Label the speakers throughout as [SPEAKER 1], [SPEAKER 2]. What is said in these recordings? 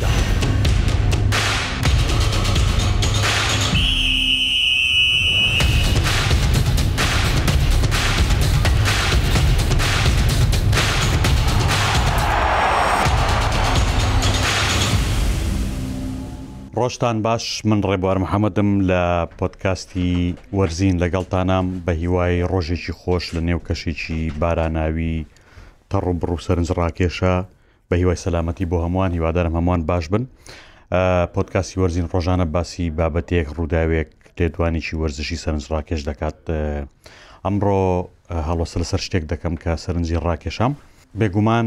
[SPEAKER 1] دا. ڕۆژتان باش من ڕێبوار محەممەدم لە پۆتکاستی وەرزین لەگەڵتانام بە هیوای ڕۆژێکی خۆش لە نێو کەشێکی باراناوی تەڕ و بڕوسەرنج ڕاکێشە بە هیوای سەلامەتی بۆ هەمووان هیوادارم هەمووان باش بن پۆتکاسی وەرزین ڕۆژانە باسی بابەتێک ڕووداوێک لێدوانێکی وەرزشی سەرنج ڕاکێش دەکات ئەمڕۆ هەڵۆسە لەسەر شتێک دەکەم کە سەرنجی ڕاکێشام بێگومان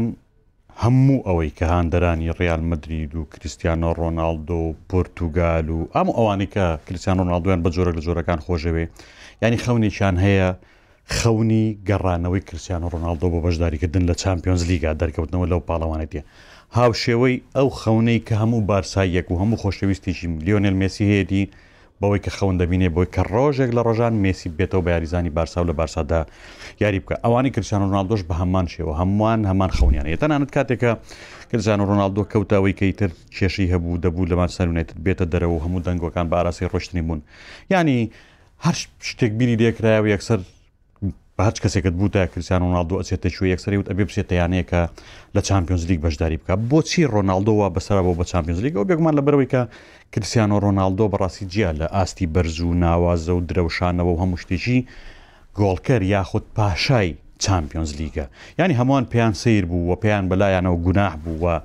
[SPEAKER 1] هەموو ئەوەی کە هاندەرانی ڕیال مدرید و کریسیانۆ ڕۆناالدۆ و پۆرتوگال و ئەم ئەوانی کە کریسیان ڕۆناالدویان بە جۆرە لە جۆرەکان خۆشەوێ ینی خەونێکیان هەیە خەونی گەڕانەوەی کریستیانۆ رۆناڵدۆ بۆ بەشداریکردن لە چامپیۆنزلیگە، دەرکەوتنەوە لەو پاڵەوانێتییە هاوشێوەی ئەو خەونەی کە هەموو بارساییەک و هەموو خۆشەویستێکی لیۆنێل مێسی هەیەتی بەوەی کە خەون دەبینێ بۆی کە رۆژێک لە رۆژان مێسی ببێتەوە بە یاریزانی بارسا و لە بارسادا یاری بکە ئەوانی کریستیانۆ رۆناڵدۆش بە هەمان شێوە هەمووان هەمان خەونیان هەیە تەنانەت کاتێکە کریستیانۆ رۆناڵدۆ کەوتە ئەوەی کەی تر کێشەی هەبوو دەبوو لە مانچستەر یونایتد بێتە دەرەوە و هەموو دەنگۆکان بە ئاراستەی رۆشتنی بوون یانی هەر شتێک بیری لێکرایە و یەکسەر بە هەرچ کەسێکت بووتە کریسیان ڕۆناالدۆ ئەچێتە شوێ یەکسری وت ئەبێ بچێتە یانەیەکە لە چمپیۆنزلیک بەشداری بکە بۆچی ڕۆناالدۆوە بەسرا بۆ بە چمپیۆنزلیک ئەو بێگومان لە بەرەوەی کە کریسیان و ڕۆناالدۆ بەڕاستی جیا لە ئاستی بەرز و ناوازە و درەوشانەوە و هەموو شتێکی گۆڵکەر یاخود پاشای چمپیۆنزلیگە ینی هەمووان پێیان سیر بوو و پێیان بەلایەنەوە گوناح بوو و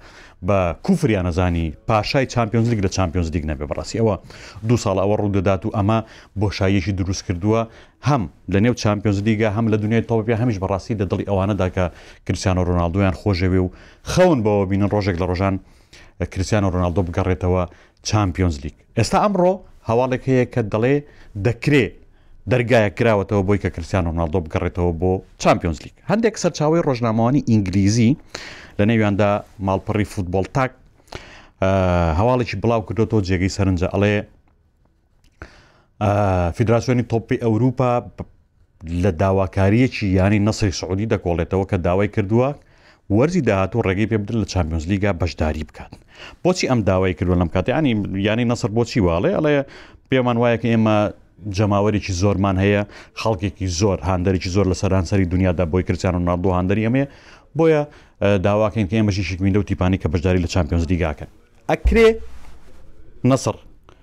[SPEAKER 1] بە کوفریان ئەزانی پاشای چامپیۆنز لیگ لە چامپیۆنز لیگ نەبێ بەڕاستی ئەوە دوو ساڵە ئەوە ڕوو دەدات و ئەمە بۆشاییەکی دروست کردووە هەم لە نێو چامپیۆنز لیگە هەم لە دنیای تۆپی هەمیش بەڕاستی لە دڵی ئەوانەدا کە کریسیانۆ ڕۆناڵدۆیان خۆشەوێ و خەون بەوە بینن ڕۆژێک لە ڕۆژان کریسیانۆ ڕۆناڵدۆ بگەڕێتەوە چامپیۆنز لیگ ئێستا ئەمڕۆ هەواڵێک هەیە کە دەڵێ دەکرێ دەرگایەک کراوەتەوە بۆی کە کریستیانۆ رۆناڵدۆ بگەڕێتەوە بۆ چامپیۆنزلیگ. هەندێک سەرچاوەی رۆژنامەوانی ئینگلیزی لەنێویاندا ماڵپەڕی فوتبۆڵ تاک هەواڵێکی بڵاوکردۆتەوە جێگەی سەرنجە ئەڵێ فیدراسیۆنی تۆپی ئەوروپا لە داواکارییەکی یانەی نەسری سعودی دەکۆڵێتەوە کە داوای کردووە وەرزی داهاتوو ڕێگەی پێ بدرێت لە چامپیۆنز لیگا بەشداری بکات بۆچی ئەم داوای کردووە لەم کاتێ ینی یانەی نەسر بۆچی واڵێ ئەڵێ پێمان وایە کە ئێمە جەماوەرێکی زۆرمان هەیە خەڵکێکی زۆر هاندەرێکی زۆر لە سەرانسەری دنیادا بۆی کرچیان و ناردۆ هاندەری ئەمەیە بۆیە داواکەین کە ئێمەشی شکمینە و تیپانی کە بەشداری لە چمپیۆنز دیگاکەن ئەکرێ نەسر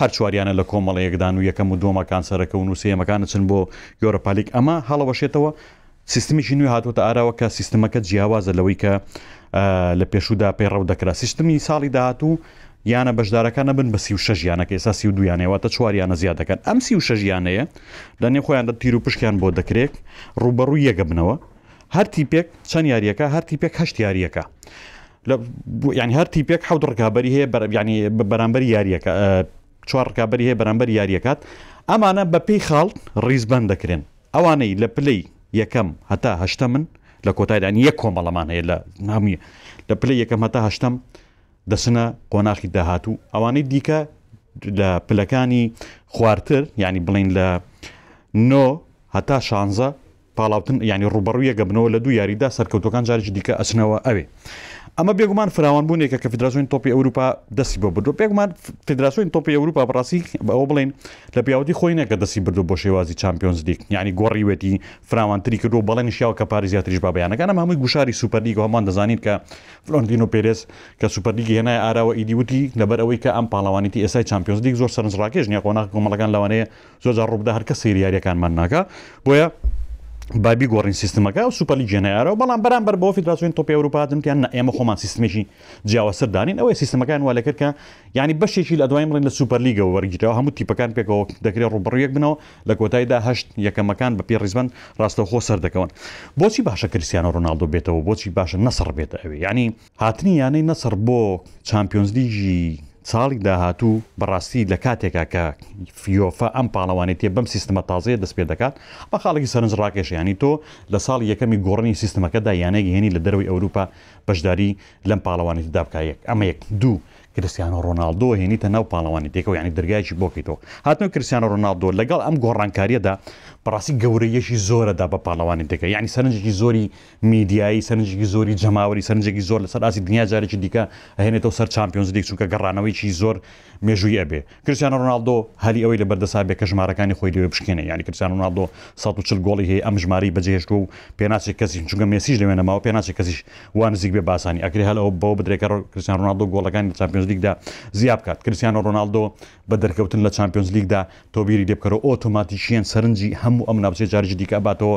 [SPEAKER 1] هەر چواریانە لە کۆمەڵەیەکدان و یەکەم و دووەمەکان سەرەکەون و سێیەمەکان ئەچن بۆ یۆرەپالیگ ئەمە هەڵەوەشێتەوە سیستمێکی نوێ هاتووەتە ئاراوە کە سیستمەکە جیاوازە لەوەی کە لە پێشودا پەیڕەو دەکرا سیستمی ساڵی داهاتوو یانە بەشدارەکان نەبن بە سی و شەش یانەکە ئێستا سی و دو یانەیەواتە چواریانە زیاد دەکەن ئەم سی و شەش یانەیە لە نێو خۆیان دە تیر و پشکیان بۆ دەکرێت ڕوبەڕوو یەگەبنەوە هەرتی پێک چەند یاریەکە هەرتی پێک هەشت یاریەکە یعنی هەر تیپێک حەوت ڕکابی هەیە ینی بەرامبەری یاریەکە چوار ڕکابی هەیە بەرامبەر یاریەکات ئەمانە بەپی خاڵ ڕیزبەن دەکرێن ئەوانەی لە پلەی یەکەم هەتا هەشتە من لە کۆتایدان یە کۆمەڵەمان هەیە لە نامی لە پلە یەکەم هەتا هەشتم دەسنە قۆناخی داهاتوو ئەوانەی دیکە لە پلەکانی خوارتر ینی بڵین لە نۆ هەتا شانزە پاڵاوتن یانی ڕووبەڕووی یەک ئەبنەوە لە دوو یارییدا سەرکەوتووەکان جارێکی دیکە ئەچنەوە ئەوێ ئەمە بێگومان فراوانبوونێکە کە فدراسیۆنی تۆپی ئەوروپا دەستی بۆ بردووە بێگومان فدراسیۆنی تۆپی ئەوروپا بەڕاستی ئەوە بڵێن لە پیاوەتی خۆی نەکە دەستی بردو بۆ شێوازی چامپیۆنز لیگ یانی گۆڕیوێتی فراوانتری کردو و بەڵێنیش یاوە کە پاری زیاتریش با بەیانەکان ئەمە هەمووی گوشاری سوپەرلیگ و هەمان دەزانین کە فلۆنتین و پێرێز کە سوپەرلیگی هێنای ئاراوە ئیدی وتی لەبەر ئەوەی کە ئەم پاڵەوانێتی ئێستای چامپیۆنز لیگ زۆر سەرنجڕاکێش نیە قۆناغ کۆمەڵەکان لەوانەیە زۆر جار ڕووکدا هەر کەس سەیری یاریەکانمان ناکا بۆیە با بیگۆڕین سیستمەکە و سوپەلیگیە نارەوە بەڵام بەرامبەر بۆ فیدراسیۆن تۆپی ئەوروپا دمتیان نە ئێمە خۆمان سیستمێکی جیاوەسەر دانین ئەوەی سیستمەکان وا لەکردکە ینی بەشێکی لە دوای بڵین لە سوپەرلیگە وەرگیرەوە هەموو تیپەکان پێکەوە دەکرێت ڕوبڕیەک بنەوە لە کۆتاییدا هەشت یەکەمەکان بە پێ ڕیزبن ڕاستەوخۆ سەردەکەون بۆچی باشە کریسیانە ڕۆناالدۆ بێتەوە بۆچی باشە نەسڕ بێتە ئەوێ ینی هاتنی یانەی نەسڕ بۆ چامپیۆنزلیگی ساڵی داهاتوو بەڕاستی لە کاتێکا کە فیۆفا ئەم پاڵەوانێتیە بەم سیستمە تازەیە دەست پێ دەکات بە خاڵێکی سەرنج ڕاکێش ینی تۆ لە ساڵی یەکەمی گۆڕنی سیستمەکەدا یانەیەک هێنی لە دەروی ئەوروپا بەشداری لەم پاڵەوانێتی دابکایەک ئەمە یەک دوو کرسیان و ڕۆناالدۆ هێنیتە ناو پاڵەوانی دێکەوە ینی دەرگایکی بۆکەیتەوە هاتنەوە کرسیان و ڕۆناالدۆ لەگەڵ ئەم گۆڕانکاریەدا بەڕاستی گەورەیەکی زۆرەدا بە پاڵەوانی دەکە یعنی سەرنجێکی زۆری میدیایی، سەرنجێکی زۆری جەماوەری، سەرنجێکی زۆر لەسەر ئاستی دنیا جارێکی دیکە ئەهێنێتەوە سەر چامپیۆنزلیگ، چونکە گەڕانەوەیەکی زۆر مێژوویی ئەبێ کریستیانۆ رۆناڵدۆ هەلی ئەوەی لەبەردەسا بێ کە ژمارەکانی خۆی لەوێ بشکێنێ، یانی کریستیانۆ رۆناڵدۆ سەد و چل گۆڵی هەیە ئەم ژمارەی بەجێهێشتووە و پێناچێ کەسیش، چونکە مێسیش لەوێ نەماوە، پێناچێ کەسیش وا نزیک بێ باسانی ئەکرێ هەل بەوە بدرێ کە کریستیانۆ رۆناڵدۆ گۆڵەکانی لە چامپیۆنزلیگدا زیا بکات، کریستیانۆ رۆناڵدۆ بە دەرکەوتن لە چامپیۆنزلیگدا تۆبیری لێبکەرەوە ئۆتۆماتیکیەن سەرنجی هەموو ئەم ناوچەیە جارێکی دیکە ئەباتەوە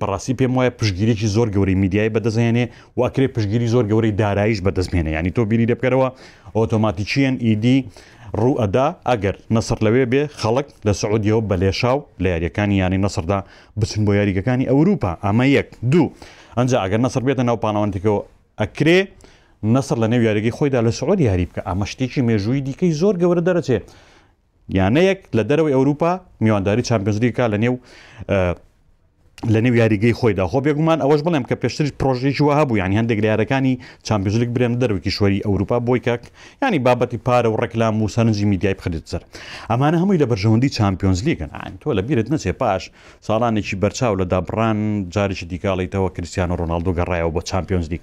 [SPEAKER 1] بەڕاستی پێم وایە پشگیریی زۆر گەورەی میدیای بەدەستێنێ و ئەکرێ پشگیری زۆر گەورەی دارایش بەدەستمێنێ ینی تۆ بیری دەبکەرەوە ئۆتۆماتیکیەن ئیدی ڕووئەدا ئەگەر نەسڕ لەوێ بێ خەڵک لە سعودیەوە بە لێشاو لە یاریەکانی یانەی نەسردا بچن بۆ یاریگەکانی ئەوروپا ئەمە یەک دوو ئەنج ئەگەر نەسر بێتە ناو پاڵەوانتیکەوە ئەکرێ نەسر لە نێو یاریگەی خۆیدا لە سعود یاری بکە ئەمە شتێکی مێژووی دیکەی زۆر گەورە دەرەچێ یانەیەک لە دەرەوەی ئەوروپا میوانداری چمپیۆنزلیگ کا لە نێو لە نێو یاریگەی خۆیدا خۆ بێگومان ئەوەش بڵێم کە پێشتریش پرۆژێکی وە هەبوو ینی هەندێک لە یارەکانی چمپیۆنزلیگ برێن دەروی کیشوەری ئەوروپا بۆی کاک ینی بابەتی پارە و ڕێکلام و سەرنجی میدیای بخرێت سەر ئەمانە هەمووی لە بەرژەوەندی چمپیۆنزلیگەن ئاین تۆ لە بیرت نەچێ پاش ساڵانێکی بەرچاو لە دابڕان جارێکی دیکاڵیتەوە کریسیان و ڕۆناالدۆ گەڕایەوە بۆ چمپیۆنزلیگ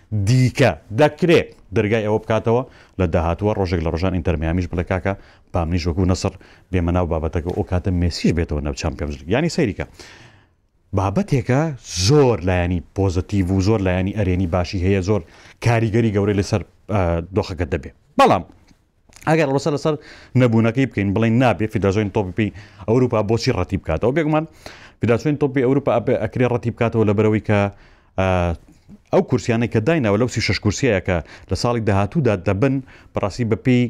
[SPEAKER 1] دیکە دەکرێ دەرگای ئەوە بکاتەوە لە داهاتووە ڕۆژێک لە ڕۆژان ئینتەر میامیش بڵێ کاکە با منیش وەکوو نەسڕ بێمە ناو بابەتەکە ئەو کاتە مێسیش بێتەوە ناو چامپیۆنز لیگ یانی سەیری کە بابەتێکە زۆر لایەنی پۆزەتیڤ و زۆر لایەنی ئەرێنی باشی هەیە زۆر کاریگەری گەورەی لەسەر دۆخەکە دەبێ بەڵام ئەگەر ڕوسە لەسەر نەبوونەکەی بکەین بڵین نابێ فیداسۆین تۆپی ئەوروپا بۆچی ڕەتی بکاتەوە بێگومان فیداسۆین تۆپی ئەوروپا ئەکرێ ڕەتی بکاتەوە لەبەرەوەی کە ئەو کورسیانەی کە داینەوە لەو سی شش کورسیەکە لە ساڵی داهاتوودا دەبن بەڕاستی بەپی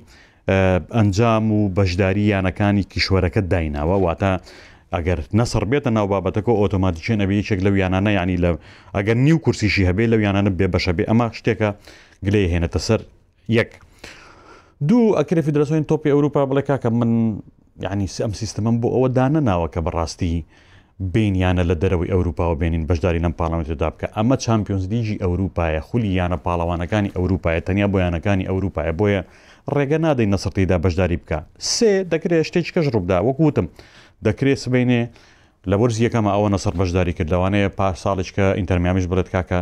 [SPEAKER 1] ئەنجام و بەشداری یانەکانی کیشوەرەکە دایناوە واتە ئەگەر نەسڕ بێتە ناو بابەتەکە ئۆتۆماتیچێن ئەبی یەکێک لەو یانانە ینی لە ئەگەر نیو کورسیشی هەبێ لەو یانانە بێ بەشە بێ ئەمە شتێکە گلەی هێنێتە سەر یەک. دوو، ئەکرێ فیدراسیۆنی تۆپی ئەوروپا بڵێ کاکە من یعنی ئەم سیستەمەم بۆ ئەوە دانەناوە کە بەڕاستی بین یانە لە دەرەوەی ئەوروپاوە بێنین بەشداری لەم پاڵەوانێتدا بکە ئەمە چمپیۆنز لیژی ئەوروپایە خولی یانە پاڵەوانەکانی ئەوروپایە تەنیا بۆ یانەکانی ئەوروپایە بۆیە ڕێگە نادەین نەسڕتیدا بەشداری بکە سێ دەکرێت شتێکی کەش ڕووبدا وەکوتم دەکرێت سبینێ لە وەرزیەکەمە ئەوە نەسەر بەشداری کرد لەوانەیە پار ساڵیشکە ئینتەرمیامیش بڵێت کاکە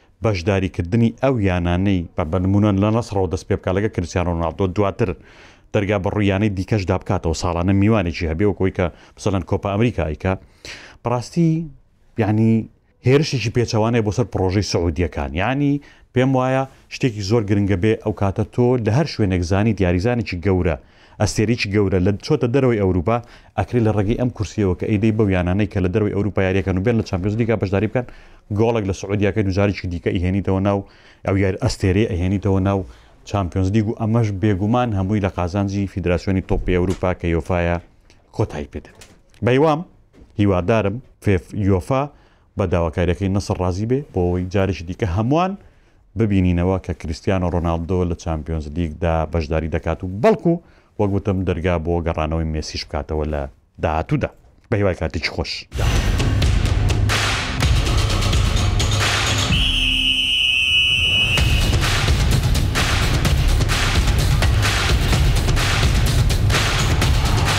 [SPEAKER 1] بەشداریکردنی ئەو یانانەی بە نموونە لە نەسڕەوە دەست پێ بکات لەگەڵ کریستیانۆ رۆناڵدۆ، دواتر دەرگا بە رووی یانەی دیکەشدا بکاتەوە ساڵانە میوانێکی هەبێ وەک ئەوەی کە مەسەلەن کۆپا ئەمریکا ئەیکا، بەڕاستی یانی هێرشێکی پێچەوانەیە بۆ سەر پڕۆژەی سعودییەکان، یانی پێم وایە شتێکی زۆر گرنگە بێ ئەو کاتە تۆ لە هەر شوێنێک زانیت یاریزانێکی گەورە ئەستێرەیەکی گەورە لە چۆتە دەرەوەی ئەوروپا ئەکرێ لە ڕێگەی ئەم کورسیەوە کە ئەیدەی بەو یانانەی کە لە دەرەوەی ئەوروپا یاریەکەن و بێن لە چامپیۆنز لیگا بەشداری بکەن گۆڵێک لە سعودیا کەیت و جارێکی دیکە ئیهێنیتەوە ناو ئەو یار ئەستێرەی ئەهێنیتەوە ناو چامپیۆنز لیگ و ئەمەش بێگومان هەمووی لە قازانجی فیدراسیۆنی تۆپی ئەوروپا کە یۆفاە کۆتایی پێدێت بەیوام هیوادارم فێف یۆفا بە داواکارییەکەی نەسڕ رازی بێ بۆ ئەوەی جارێکی دیکە هەمووان ببینینەوە کە کریستیانۆ رۆناڵدۆ لە چامپیۆنزلیگدا بەشداری دەکات و بەڵکو وەک وتم دەرگا بۆ گەڕانەوەی مێسیش بکاتەوە لە داهاتوودا. بە هیوای کاتێکی خۆش.